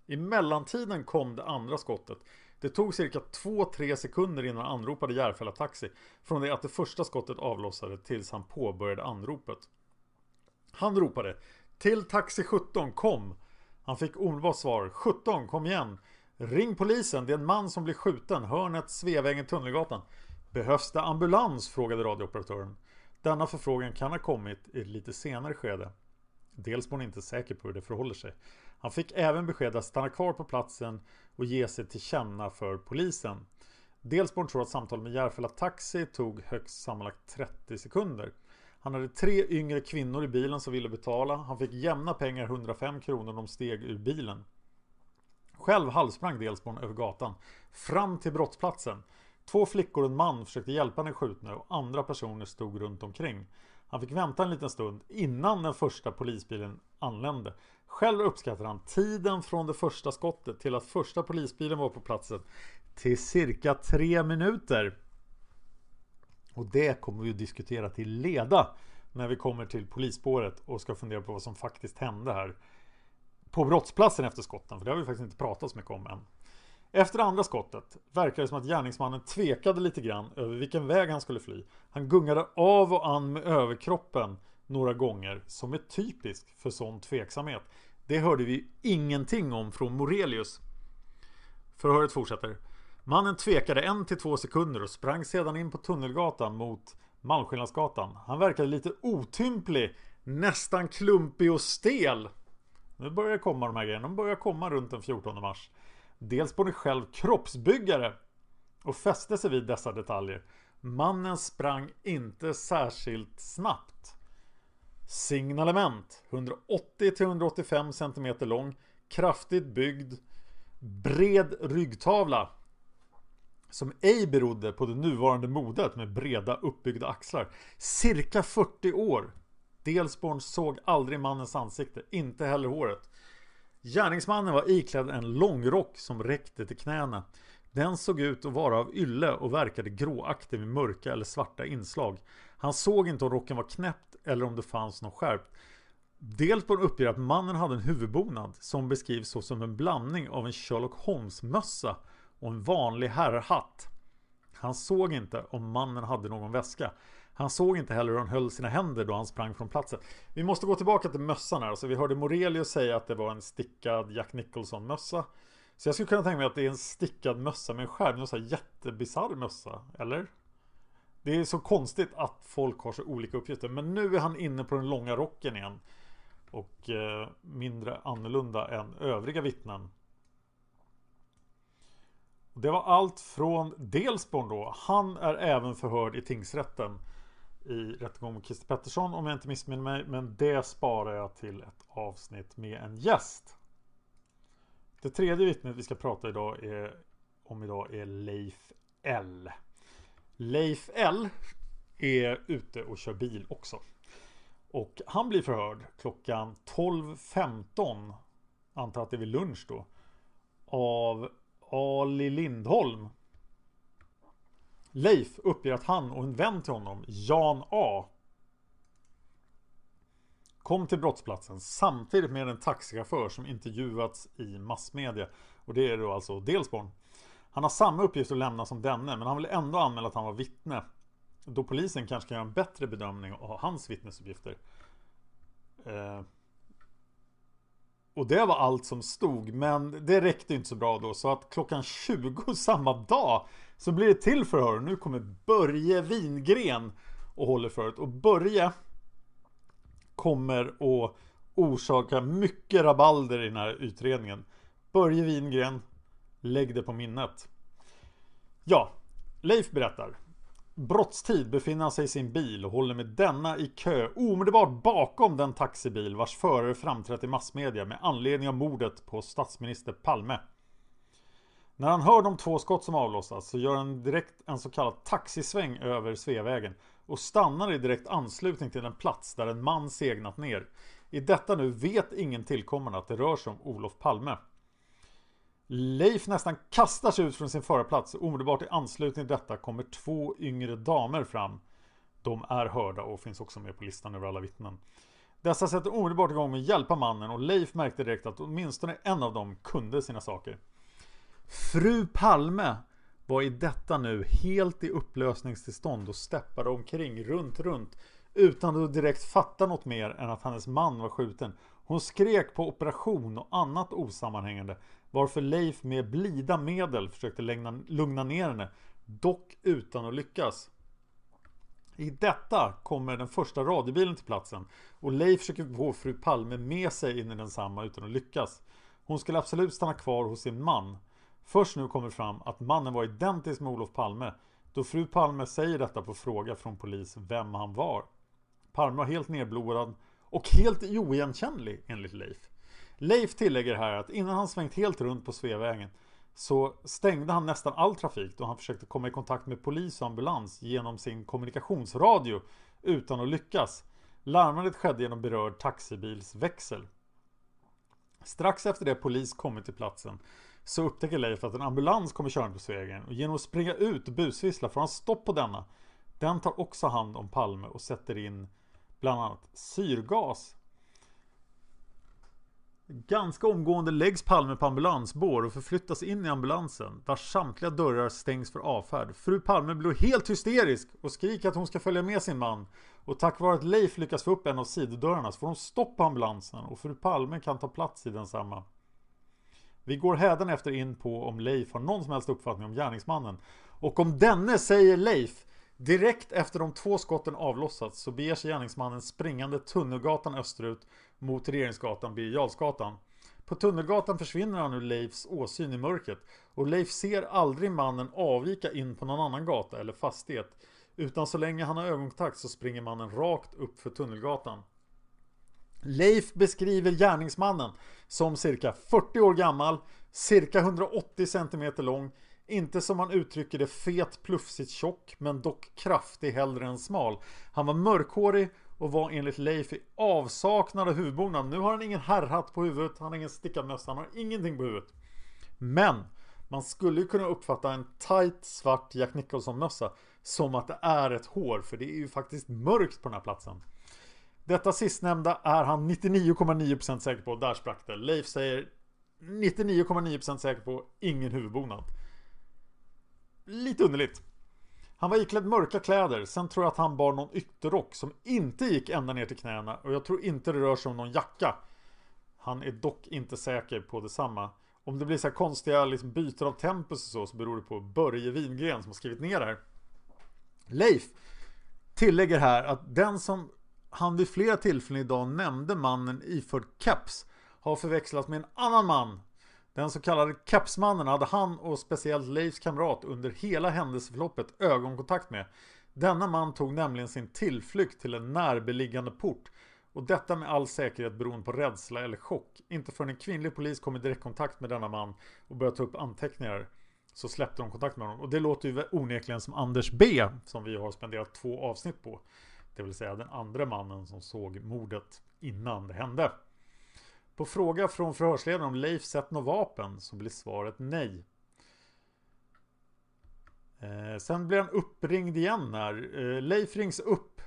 I mellantiden kom det andra skottet. Det tog cirka 2-3 sekunder innan han anropade Järfälla Taxi från det att det första skottet avlossade tills han påbörjade anropet. Han ropade Till Taxi 17, kom! Han fick omedelbart svar 17, kom igen! Ring polisen, det är en man som blir skjuten, hörnet Sveavägen Tunnelgatan. Behövs det ambulans? frågade radiooperatören. Denna förfrågan kan ha kommit i ett lite senare skede. Delsborn är inte säker på hur det förhåller sig. Han fick även besked att stanna kvar på platsen och ge sig till känna för polisen. Delsborn tror att samtalet med Järfälla Taxi tog högst sammanlagt 30 sekunder. Han hade tre yngre kvinnor i bilen som ville betala. Han fick jämna pengar 105 kronor när de steg ur bilen. Själv halvsprang Delsborn över gatan fram till brottsplatsen. Två flickor och en man försökte hjälpa den skjutne och andra personer stod runt omkring. Han fick vänta en liten stund innan den första polisbilen anlände. Själv uppskattar han tiden från det första skottet till att första polisbilen var på platsen till cirka tre minuter. Och det kommer vi att diskutera till leda när vi kommer till polisspåret och ska fundera på vad som faktiskt hände här på brottsplatsen efter skotten. För det har vi faktiskt inte pratat så mycket om än. Efter andra skottet verkar det som att gärningsmannen tvekade lite grann över vilken väg han skulle fly. Han gungade av och an med överkroppen några gånger som är typiskt för sån tveksamhet. Det hörde vi ingenting om från Morelius. Förhöret fortsätter. Mannen tvekade en till två sekunder och sprang sedan in på Tunnelgatan mot Malmskillnadsgatan. Han verkade lite otymplig, nästan klumpig och stel. Nu börjar det komma de här grejerna. De börjar komma runt den 14 mars. Dels på själv kroppsbyggare och fäste sig vid dessa detaljer. Mannen sprang inte särskilt snabbt. Signalement 180-185 cm lång, kraftigt byggd, bred ryggtavla som ej berodde på det nuvarande modet med breda uppbyggda axlar. Cirka 40 år. Delsborn såg aldrig mannens ansikte, inte heller håret. Gärningsmannen var iklädd en långrock som räckte till knäna. Den såg ut att vara av ylle och verkade gråaktig med mörka eller svarta inslag. Han såg inte om rocken var knäppt eller om det fanns något skärpt. Delsborn uppger att mannen hade en huvudbonad som beskrivs såsom en blandning av en Sherlock Holmes-mössa och en vanlig herrhatt. Han såg inte om mannen hade någon väska. Han såg inte heller hur han höll sina händer då han sprang från platsen. Vi måste gå tillbaka till mössan här. Så vi hörde Morelius säga att det var en stickad Jack Nicholson-mössa. Så jag skulle kunna tänka mig att det är en stickad mössa med en skärm. En sån här jättebisarr mössa. Eller? Det är så konstigt att folk har så olika uppgifter. Men nu är han inne på den långa rocken igen. Och eh, mindre annorlunda än övriga vittnen. Det var allt från Delsborn då. Han är även förhörd i tingsrätten i rättegång mot Christer Pettersson om jag inte missminner mig. Men det sparar jag till ett avsnitt med en gäst. Det tredje vittnet vi ska prata idag är, om idag är Leif L. Leif L är ute och kör bil också. Och han blir förhörd klockan 12.15 Antar att det är vid lunch då Av Ali Lindholm Leif uppger att han och en vän till honom, Jan A kom till brottsplatsen samtidigt med en taxichaufför som intervjuats i massmedia. Och det är då alltså Delsborn. Han har samma uppgift att lämna som denne men han vill ändå anmäla att han var vittne. Då polisen kanske kan göra en bättre bedömning av hans vittnesuppgifter. Eh. Och det var allt som stod men det räckte inte så bra då så att klockan 20 samma dag så blir det till förhör. Nu kommer Börje Wingren och håller förhöret. Och Börje kommer att orsaka mycket rabalder i den här utredningen. Börje Wingren, lägg det på minnet. Ja, Leif berättar. Brottstid befinner han sig i sin bil och håller med denna i kö omedelbart bakom den taxibil vars förare framträtt i massmedia med anledning av mordet på statsminister Palme. När han hör de två skott som avlossas så gör han direkt en så kallad taxisväng över Sveavägen och stannar i direkt anslutning till en plats där en man segnat ner. I detta nu vet ingen tillkommande att det rör sig om Olof Palme. Leif nästan kastar sig ut från sin förarplats och omedelbart i anslutning till detta kommer två yngre damer fram. De är hörda och finns också med på listan över alla vittnen. Dessa sätter omedelbart igång med att hjälpa mannen och Leif märkte direkt att åtminstone en av dem kunde sina saker. Fru Palme var i detta nu helt i upplösningstillstånd och steppade omkring runt runt utan att direkt fatta något mer än att hennes man var skjuten. Hon skrek på operation och annat osammanhängande varför Leif med blida medel försökte lugna ner henne dock utan att lyckas. I detta kommer den första radiobilen till platsen och Leif försöker få fru Palme med sig in i densamma utan att lyckas. Hon skulle absolut stanna kvar hos sin man. Först nu kommer fram att mannen var identisk med Olof Palme då fru Palme säger detta på fråga från polis vem han var. Palme var helt nedblodad och helt oigenkännlig enligt Leif. Leif tillägger här att innan han svängt helt runt på Sveavägen så stängde han nästan all trafik då han försökte komma i kontakt med polis och ambulans genom sin kommunikationsradio utan att lyckas. Larmandet skedde genom berörd taxibilsväxel. Strax efter det polis kommit till platsen så upptäcker Leif att en ambulans kommer körande på Sveavägen och genom att springa ut och busvissla får han stopp på denna. Den tar också hand om Palme och sätter in bland annat syrgas Ganska omgående läggs Palme på ambulansbår och förflyttas in i ambulansen vars samtliga dörrar stängs för avfärd. Fru Palme blir helt hysterisk och skriker att hon ska följa med sin man. Och tack vare att Leif lyckas få upp en av sidodörrarna så får de stopp på ambulansen och fru Palme kan ta plats i densamma. Vi går efter in på om Leif har någon som helst uppfattning om gärningsmannen. Och om denne säger Leif Direkt efter de två skotten avlossats så beger sig gärningsmannen springande Tunnelgatan österut mot Regeringsgatan Birger På Tunnelgatan försvinner han ur Leifs åsyn i mörkret och Leif ser aldrig mannen avvika in på någon annan gata eller fastighet utan så länge han har ögonkontakt så springer mannen rakt upp för Tunnelgatan. Leif beskriver gärningsmannen som cirka 40 år gammal, cirka 180 cm lång, inte som han uttrycker det fet, plufsigt tjock, men dock kraftig hellre än smal. Han var mörkhårig och var enligt Leif i avsaknad av huvudbonad. Nu har han ingen herrhatt på huvudet, han har ingen stickad mössa, han har ingenting på huvudet. Men man skulle ju kunna uppfatta en tight svart Jack Nicholson-mössa som att det är ett hår, för det är ju faktiskt mörkt på den här platsen. Detta sistnämnda är han 99,9% säker på, där sprack det. Leif säger 99,9% säker på, ingen huvudbonad. Lite underligt. Han var iklädd mörka kläder, sen tror jag att han bar någon ytterrock som inte gick ända ner till knäna och jag tror inte det rör sig om någon jacka. Han är dock inte säker på detsamma. Om det blir så här konstiga liksom, byten av tempus och så, så beror det på Börje Wingren som har skrivit ner det här. Leif tillägger här att den som han vid flera tillfällen idag nämnde mannen iförd keps har förväxlats med en annan man den så kallade Kepsmannen hade han och speciellt Leifs kamrat under hela händelseförloppet ögonkontakt med. Denna man tog nämligen sin tillflykt till en närbeliggande port och detta med all säkerhet beroende på rädsla eller chock. Inte förrän en kvinnlig polis kom i direktkontakt med denna man och började ta upp anteckningar så släppte de kontakt med honom. Och det låter ju onekligen som Anders B som vi har spenderat två avsnitt på. Det vill säga den andra mannen som såg mordet innan det hände. På fråga från förhörsledaren om Leif sett något vapen så blir svaret nej. Eh, sen blir han uppringd igen här. Eh, Leif rings upp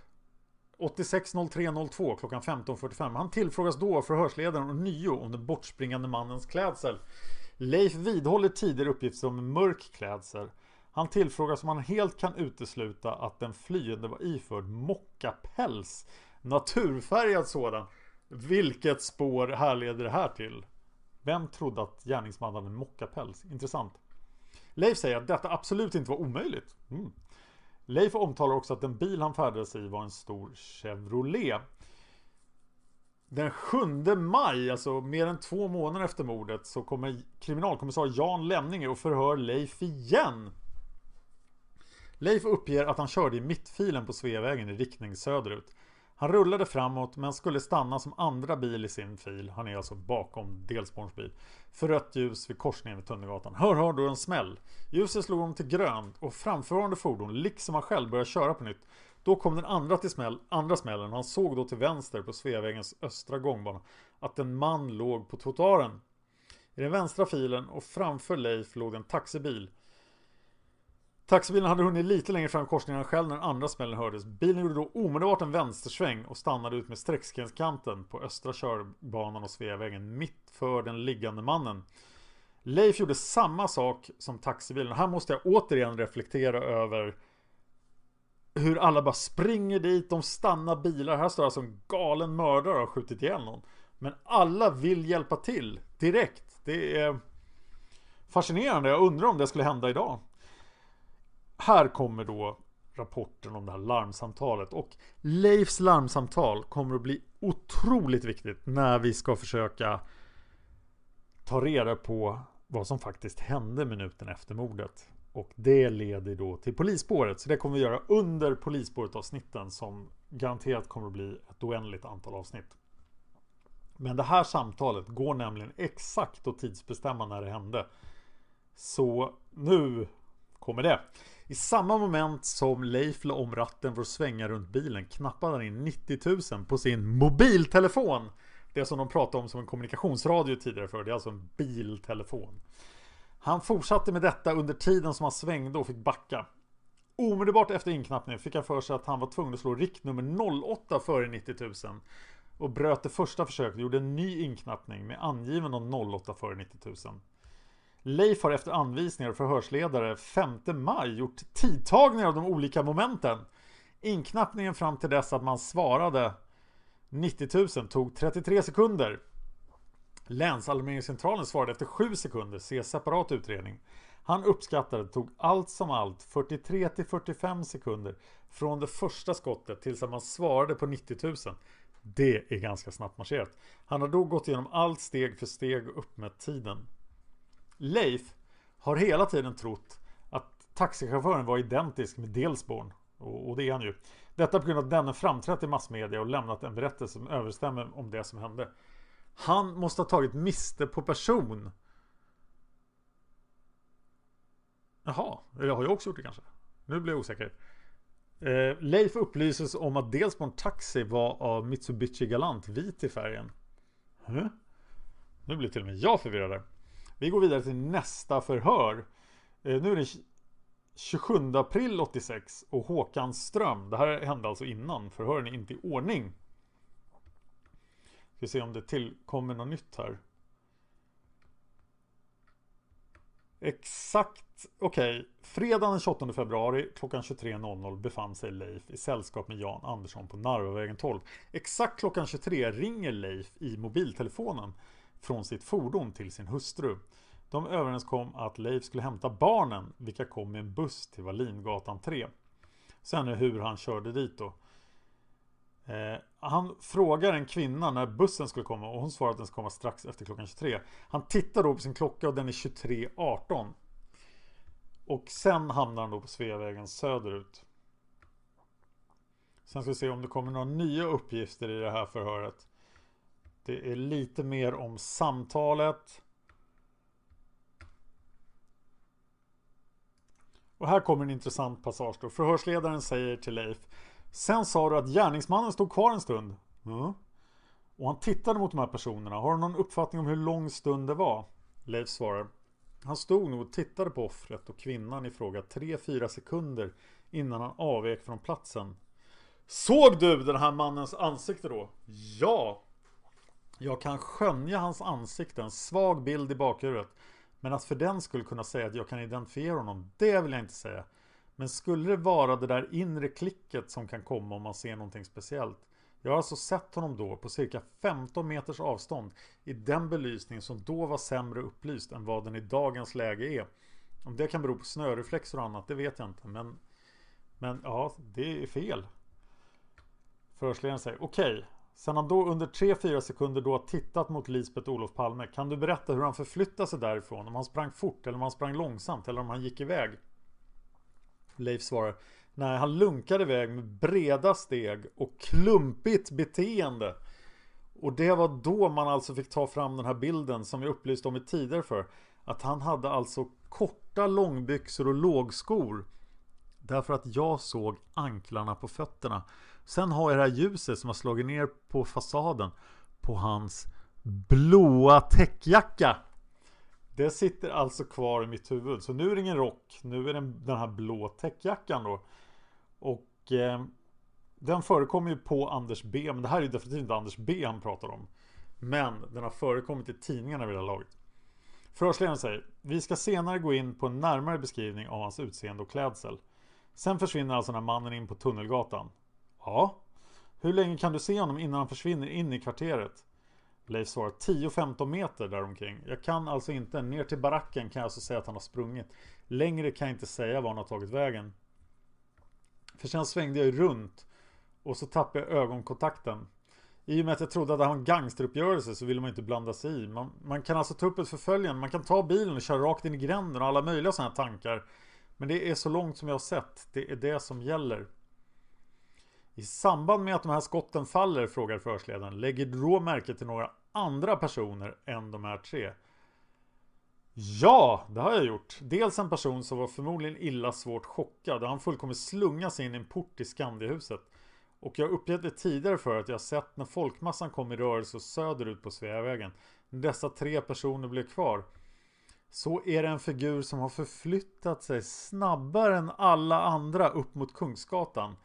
860302 klockan 15.45. Han tillfrågas då av förhörsledaren och nio om den bortspringande mannens klädsel. Leif vidhåller tidigare uppgifter om mörk klädsel. Han tillfrågas om han helt kan utesluta att den flyende var iförd mockapäls. Naturfärgad sådan. Vilket spår härleder det här till? Vem trodde att gärningsmannen hade en mockapäls? Intressant. Leif säger att detta absolut inte var omöjligt. Mm. Leif omtalar också att den bil han färdades i var en stor Chevrolet. Den 7 maj, alltså mer än två månader efter mordet, så kommer kriminalkommissarie Jan Lemninge och förhör Leif igen. Leif uppger att han körde i mittfilen på Sveavägen i riktning söderut. Han rullade framåt men skulle stanna som andra bil i sin fil. Han är alltså bakom delspårens bil. För rött ljus vid korsningen vid Tunnelgatan. Hör, hör då en smäll. Ljuset slog om till grönt och framförvarande fordon, liksom han själv, började köra på nytt. Då kom den andra, till smäll, andra smällen och han såg då till vänster på Sveavägens östra gångbana att en man låg på trottoaren. I den vänstra filen och framför Leif låg en taxibil. Taxibilen hade hunnit lite längre fram i korsningen själv när den andra smällen hördes. Bilen gjorde då omedelbart en vänstersväng och stannade ut med streckskenskanten på östra körbanan och Sveavägen mitt för den liggande mannen. Leif gjorde samma sak som taxibilen. Här måste jag återigen reflektera över hur alla bara springer dit, de stannar bilar. Här står alltså en galen mördare och har skjutit ihjäl någon. Men alla vill hjälpa till direkt. Det är fascinerande. Jag undrar om det skulle hända idag. Här kommer då rapporten om det här larmsamtalet. Och Leifs larmsamtal kommer att bli otroligt viktigt när vi ska försöka ta reda på vad som faktiskt hände minuten efter mordet. Och det leder då till polisspåret. Så det kommer vi göra under polisspåret avsnitten som garanterat kommer att bli ett oändligt antal avsnitt. Men det här samtalet går nämligen exakt att tidsbestämma när det hände. Så nu kommer det. I samma moment som Leif la om ratten för att svänga runt bilen knappade han in 90 000 på sin mobiltelefon. Det som de pratade om som en kommunikationsradio tidigare för. Det är alltså en biltelefon. Han fortsatte med detta under tiden som han svängde och fick backa. Omedelbart efter inknappningen fick han för sig att han var tvungen att slå riktnummer 08 före 90 000 och bröt det första försöket och gjorde en ny inknappning med angiven om 08 före 90 000. Leif har efter anvisningar och förhörsledare 5 maj gjort tidtagningar av de olika momenten. Inknappningen fram till dess att man svarade 90 000 tog 33 sekunder. Länsalarmeringscentralen svarade efter 7 sekunder, se separat utredning. Han uppskattade det tog allt som allt 43 till 45 sekunder från det första skottet tills att man svarade på 90 000. Det är ganska snabbt marscherat. Han har då gått igenom allt steg för steg och uppmätt tiden. Leif har hela tiden trott att taxichauffören var identisk med Delsborn. Och, det är han ju. Detta på grund av att denne framträtt i massmedia och lämnat en berättelse som överstämmer om det som hände. Han måste ha tagit miste på person. Jaha, eller har jag också gjort det kanske. Nu blir jag osäker. Eh, Leif upplyses om att dels på en taxi var av Mitsubishi Galant vit i färgen. Huh? Nu blir till och med jag förvirrad. Vi går vidare till nästa förhör. Eh, nu är det 27 april 86 och Håkan Ström. Det här hände alltså innan. Förhören är inte i ordning. Ska se om det tillkommer något nytt här. Exakt, okej. Okay. Fredagen den 28 februari klockan 23.00 befann sig Leif i sällskap med Jan Andersson på Narvavägen 12. Exakt klockan 23 ringer Leif i mobiltelefonen från sitt fordon till sin hustru. De överenskom att Leif skulle hämta barnen, vilka kom med en buss till Wallingatan 3. Sen är hur han körde dit då. Eh, han frågar en kvinna när bussen skulle komma och hon svarar att den ska komma strax efter klockan 23. Han tittar då på sin klocka och den är 23.18. Och sen hamnar han då på Sveavägen söderut. Sen ska vi se om det kommer några nya uppgifter i det här förhöret. Det är lite mer om samtalet. Och här kommer en intressant passage då. Förhörsledaren säger till Leif Sen sa du att gärningsmannen stod kvar en stund. Mm. Och han tittade mot de här personerna. Har du någon uppfattning om hur lång stund det var? Leif svarar. Han stod nog och tittade på offret och kvinnan i fråga 3-4 sekunder innan han avvek från platsen. Såg du den här mannens ansikte då? Ja! Jag kan skönja hans ansikte, en svag bild i bakhuvudet. Men att för den skulle kunna säga att jag kan identifiera honom, det vill jag inte säga. Men skulle det vara det där inre klicket som kan komma om man ser någonting speciellt. Jag har alltså sett honom då på cirka 15 meters avstånd i den belysning som då var sämre upplyst än vad den i dagens läge är. Om det kan bero på snöreflexer och annat, det vet jag inte. Men, men ja, det är fel. Förhörsledaren säger okej. Okay. Sen han då under 3-4 sekunder då tittat mot Lisbeth Olof Palme. Kan du berätta hur han förflyttade sig därifrån? Om han sprang fort eller om han sprang långsamt eller om han gick iväg? Leif svarar Nej, han lunkade iväg med breda steg och klumpigt beteende. Och det var då man alltså fick ta fram den här bilden som vi upplyste om i tidigare för. Att han hade alltså korta långbyxor och lågskor. Därför att jag såg anklarna på fötterna. Sen har jag det här ljuset som har slagit ner på fasaden. På hans blåa täckjacka. Det sitter alltså kvar i mitt huvud. Så nu är det ingen rock. Nu är det den här blå täckjackan då. Och eh, den förekommer ju på Anders B. Men det här är ju definitivt inte Anders B han pratar om. Men den har förekommit i tidningarna vid det här laget. Förhörsledaren säger Vi ska senare gå in på en närmare beskrivning av hans utseende och klädsel. Sen försvinner alltså den här mannen in på Tunnelgatan. Ja. Hur länge kan du se honom innan han försvinner in i kvarteret? Leif svarar 10-15 meter däromkring. Jag kan alltså inte, ner till baracken kan jag alltså säga att han har sprungit. Längre kan jag inte säga var han har tagit vägen. För sen svängde jag ju runt och så tappade jag ögonkontakten. I och med att jag trodde att det var en gangsteruppgörelse så ville man inte blanda sig i. Man, man kan alltså ta upp ett förföljande, man kan ta bilen och köra rakt in i gränden och alla möjliga sådana tankar. Men det är så långt som jag har sett. Det är det som gäller. I samband med att de här skotten faller, frågar förhörsledaren, lägger du då märke till några andra personer än de här tre? Ja, det har jag gjort. Dels en person som var förmodligen illa svårt chockad. Han fullkomligt slungas sig in i en port i Skandiahuset. Och jag uppgett det tidigare för att jag sett när folkmassan kom i rörelse söderut på Sveavägen. När dessa tre personer blev kvar. Så är det en figur som har förflyttat sig snabbare än alla andra upp mot Kungsgatan.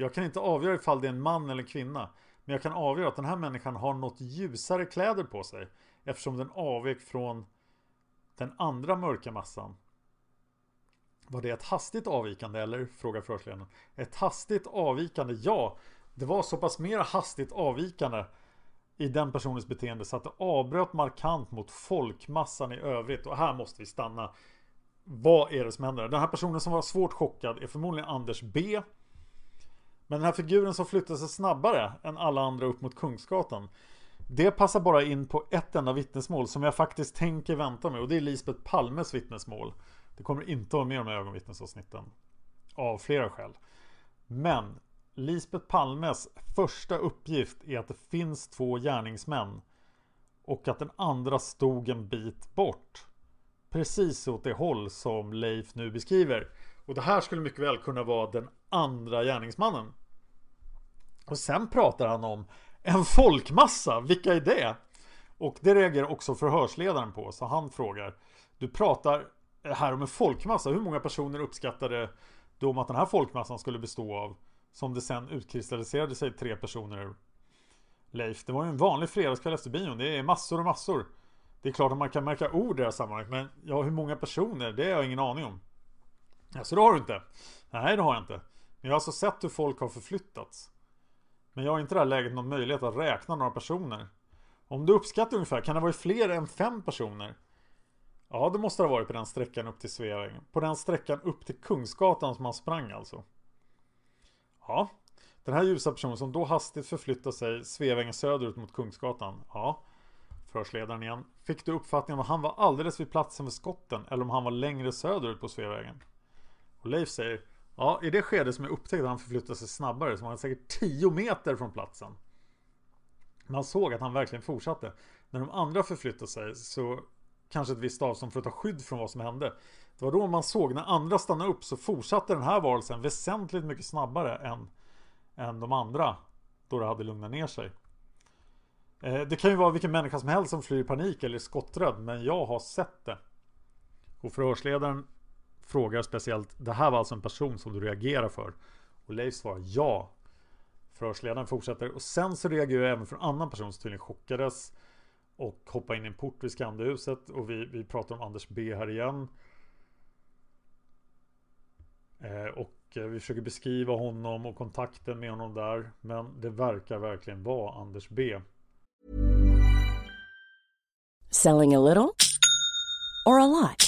Jag kan inte avgöra ifall det är en man eller kvinna. Men jag kan avgöra att den här människan har något ljusare kläder på sig. Eftersom den avvek från den andra mörka massan. Var det ett hastigt avvikande eller? Frågar förhörsledaren. Ett hastigt avvikande? Ja, det var så pass mer hastigt avvikande i den personens beteende så att det avbröt markant mot folkmassan i övrigt. Och här måste vi stanna. Vad är det som händer? Den här personen som var svårt chockad är förmodligen Anders B. Men den här figuren som flyttar sig snabbare än alla andra upp mot Kungsgatan. Det passar bara in på ett enda vittnesmål som jag faktiskt tänker vänta med och det är Lisbeth Palmes vittnesmål. Det kommer inte vara med de här ögonvittnesavsnitten. Av flera skäl. Men Lisbeth Palmes första uppgift är att det finns två gärningsmän. Och att den andra stod en bit bort. Precis åt det håll som Leif nu beskriver. Och det här skulle mycket väl kunna vara den andra gärningsmannen. Och sen pratar han om en folkmassa, vilka är det? Och det reagerar också förhörsledaren på, så han frågar Du pratar här om en folkmassa, hur många personer uppskattade du om att den här folkmassan skulle bestå av? Som det sen utkristalliserade sig tre personer ur. Leif, det var ju en vanlig fredagskväll efter bion, det är massor och massor Det är klart att man kan märka ord i det här sammanhanget, men ja, hur många personer, det har jag ingen aning om Ja, så det har du inte? Nej, det har jag inte men jag har alltså sett hur folk har förflyttats men jag har inte i det här läget någon möjlighet att räkna några personer. Om du uppskattar ungefär, kan det vara fler än fem personer? Ja, det måste det ha varit på den sträckan upp till Sveavägen. På den sträckan upp till Kungsgatan som han sprang alltså. Ja, den här ljusa personen som då hastigt förflyttar sig Sveavägen söderut mot Kungsgatan. Ja, förhörsledaren igen. Fick du uppfattningen om han var alldeles vid platsen för skotten eller om han var längre söderut på Sveavägen? Och Leif säger Ja, i det skede som jag upptäckte att han förflyttade sig snabbare så var han säkert 10 meter från platsen. Man såg att han verkligen fortsatte. När de andra förflyttade sig så kanske ett visst avstånd för att ta skydd från vad som hände. Det var då man såg när andra stannade upp så fortsatte den här varelsen väsentligt mycket snabbare än, än de andra. Då det hade lugnat ner sig. Eh, det kan ju vara vilken människa som helst som flyr i panik eller är skotträdd men jag har sett det. Och förhörsledaren frågar speciellt Det här var alltså en person som du reagerar för? Och Leif svarar ja. Förhörsledaren fortsätter och sen så reagerar jag även för en annan person som tydligen chockades Och hoppade in i en port vid Skandiahuset och vi, vi pratar om Anders B här igen. Eh, Och eh, vi försöker beskriva honom och kontakten med honom där Men det verkar verkligen vara Anders B. Selling a little or a lot?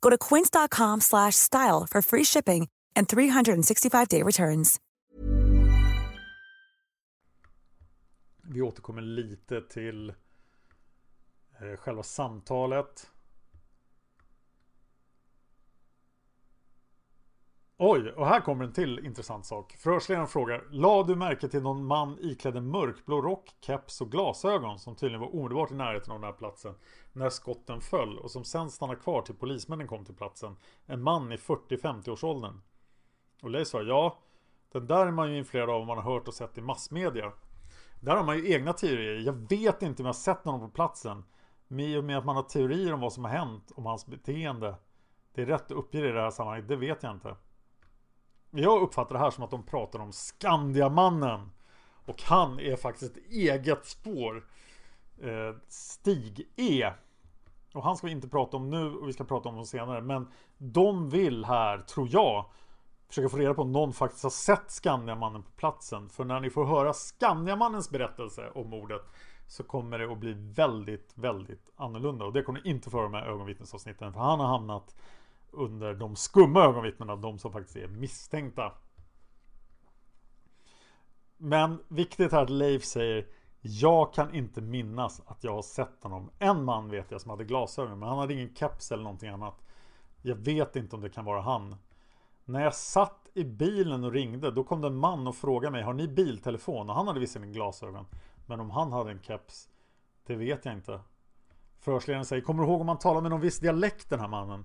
Go to quince.com/style for free shipping and 365-day returns. Vi återkommer lite till eh, själva samtalet. Oj, och här kommer en till intressant sak. Förhörsledaren frågar La du märke till någon man iklädd en mörkblå rock, keps och glasögon som tydligen var omedelbart i närheten av den här platsen när skotten föll och som sen stannade kvar till polismännen kom till platsen. En man i 40-50-årsåldern. Och Leif sa ja, den där är man ju influerad av om man har hört och sett i massmedia. Där har man ju egna teorier. Jag vet inte om jag har sett någon på platsen. Men i och med att man har teorier om vad som har hänt, om hans beteende. Det är rätt att uppge det i det här sammanhanget, det vet jag inte. Jag uppfattar det här som att de pratar om Skandiamannen. Och han är faktiskt ett eget spår. Eh, Stig E. Och han ska vi inte prata om nu och vi ska prata om dem senare. Men de vill här, tror jag, försöka få reda på om någon faktiskt har sett Skandiamannen på platsen. För när ni får höra Skandiamannens berättelse om mordet så kommer det att bli väldigt, väldigt annorlunda. Och det kommer ni inte få höra med ögonvittnesavsnitten. För han har hamnat under de skumma ögonvittnena, de som faktiskt är misstänkta. Men viktigt här att Leif säger jag kan inte minnas att jag har sett honom. En man vet jag som hade glasögon, men han hade ingen keps eller någonting annat. Jag vet inte om det kan vara han. När jag satt i bilen och ringde, då kom det en man och frågade mig Har ni biltelefon? Och han hade visserligen glasögon. Men om han hade en keps, det vet jag inte. Förhörsledaren säger Kommer du ihåg om han talade med någon viss dialekt den här mannen?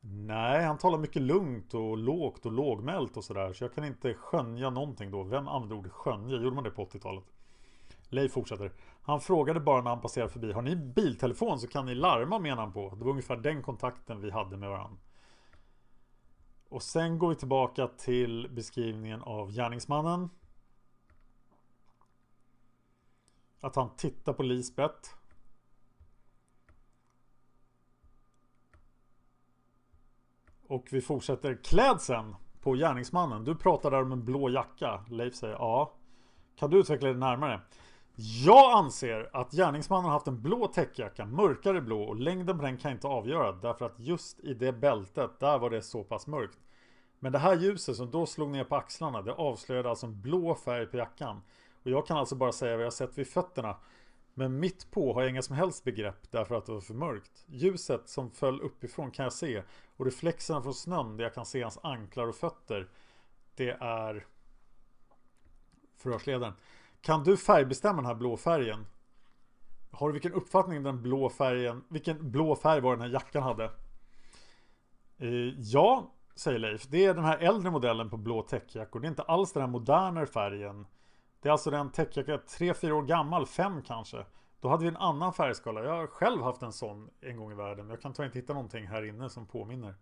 Nej, han talar mycket lugnt och lågt och lågmält och sådär. Så jag kan inte skönja någonting då. Vem använde ordet skönja? Gjorde man det på 80-talet? Leif fortsätter. Han frågade bara när han passerade förbi. Har ni biltelefon så kan ni larma menar han på. Det var ungefär den kontakten vi hade med varandra. Och sen går vi tillbaka till beskrivningen av gärningsmannen. Att han tittar på Lisbeth. Och vi fortsätter klädseln på gärningsmannen. Du pratar där om en blå jacka. Leif säger ja. Kan du utveckla det närmare? Jag anser att gärningsmannen har haft en blå täckjacka, mörkare blå och längden på den kan jag inte avgöra därför att just i det bältet, där var det så pass mörkt. Men det här ljuset som då slog ner på axlarna, det avslöjade alltså en blå färg på jackan. Och jag kan alltså bara säga vad jag sett vid fötterna. Men mitt på har jag inga som helst begrepp därför att det var för mörkt. Ljuset som föll uppifrån kan jag se och reflexerna från snön där jag kan se hans anklar och fötter. Det är förhörsledaren. Kan du färgbestämma den här blå färgen? Har du vilken uppfattning den blå färgen, vilken blå färg var den här jackan hade? Eh, ja, säger Leif. Det är den här äldre modellen på blå täckjackor. Det är inte alls den här modernare färgen. Det är alltså den täckjacka 3-4 år gammal, 5 kanske. Då hade vi en annan färgskala. Jag har själv haft en sån en gång i världen. Jag kan tyvärr inte hitta någonting här inne som påminner.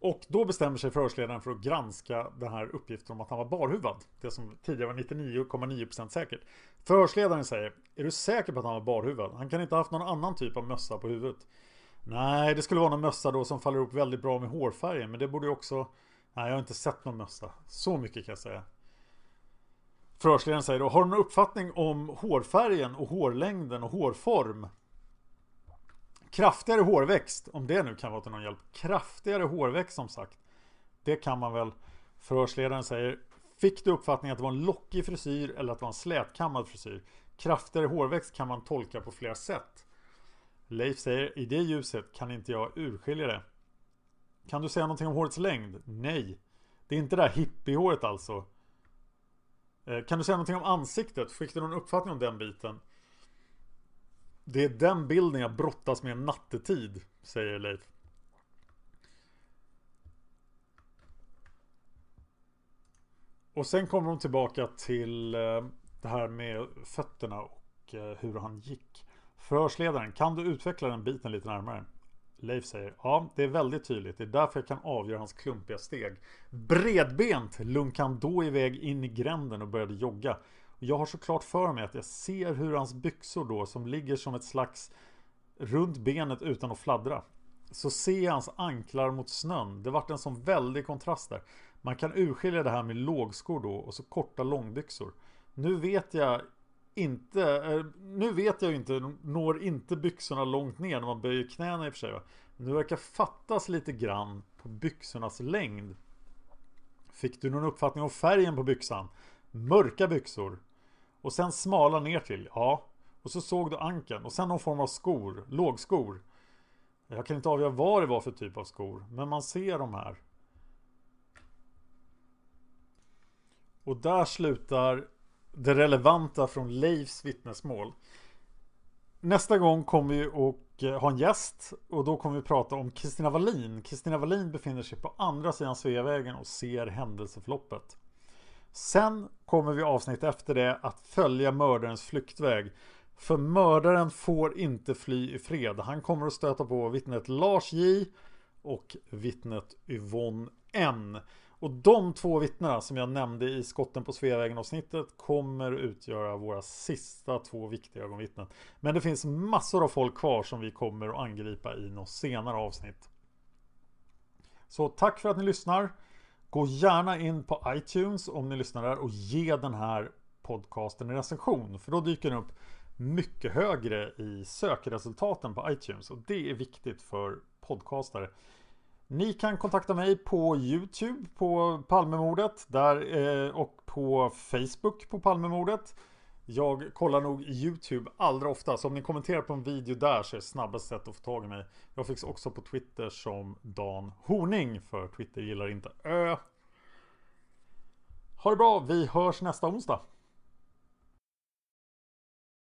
Och då bestämmer sig förhörsledaren för att granska den här uppgiften om att han var barhuvad. Det som tidigare var 99,9% säkert. Förhörsledaren säger Är du säker på att han var barhuvad? Han kan inte ha haft någon annan typ av mössa på huvudet. Nej, det skulle vara någon mössa då som faller ihop väldigt bra med hårfärgen. Men det borde ju också... Nej, jag har inte sett någon mössa. Så mycket kan jag säga. Förhörsledaren säger då, har du någon uppfattning om hårfärgen och hårlängden och hårform? Kraftigare hårväxt, om det nu kan vara till någon hjälp. Kraftigare hårväxt som sagt. Det kan man väl. Förhörsledaren säger, fick du uppfattningen att det var en lockig frisyr eller att det var en slätkammad frisyr? Kraftigare hårväxt kan man tolka på flera sätt. Leif säger, i det ljuset kan inte jag urskilja det. Kan du säga någonting om hårets längd? Nej. Det är inte det där hippiehåret alltså. Eh, kan du säga någonting om ansiktet? Fick du någon uppfattning om den biten? Det är den bilden jag brottas med nattetid, säger Leif. Och sen kommer de tillbaka till eh, det här med fötterna och eh, hur han gick. Förhörsledaren, kan du utveckla den biten lite närmare? Leif säger Ja, det är väldigt tydligt. Det är därför jag kan avgöra hans klumpiga steg. Bredbent lunkade han då iväg in i gränden och började jogga. Jag har såklart för mig att jag ser hur hans byxor då som ligger som ett slags runt benet utan att fladdra. Så ser jag hans anklar mot snön. Det vart en sån väldig kontrast där. Man kan urskilja det här med lågskor då och så korta långbyxor. Nu vet jag inte, eh, nu vet jag ju inte, når inte byxorna långt ner när man böjer knäna i och för sig. Va? Nu verkar fattas lite grann på byxornas längd. Fick du någon uppfattning om färgen på byxan? Mörka byxor. Och sen smala ner till, ja. Och så såg du anken och sen någon form av skor, lågskor. Jag kan inte avgöra vad det var för typ av skor, men man ser de här. Och där slutar det relevanta från Leifs vittnesmål. Nästa gång kommer vi att eh, ha en gäst och då kommer vi prata om Kristina Wallin. Kristina Wallin befinner sig på andra sidan Sveavägen och ser händelseförloppet. Sen kommer vi avsnitt efter det att följa mördarens flyktväg. För mördaren får inte fly i fred. Han kommer att stöta på vittnet Lars J och vittnet Yvonne N. Och de två vittnena som jag nämnde i skotten på Sveavägen avsnittet kommer utgöra våra sista två viktiga ögonvittnen. Men det finns massor av folk kvar som vi kommer att angripa i något senare avsnitt. Så tack för att ni lyssnar. Gå gärna in på iTunes om ni lyssnar där och ge den här podcasten en recension. För då dyker den upp mycket högre i sökresultaten på iTunes. Och det är viktigt för podcastare. Ni kan kontakta mig på Youtube på Palmemordet där, eh, och på Facebook på Palmemordet. Jag kollar nog Youtube allra ofta, så om ni kommenterar på en video där så är det snabbaste sätt att få tag i mig. Jag finns också på Twitter som Dan Horning, för Twitter gillar inte ö. Ha det bra, vi hörs nästa onsdag.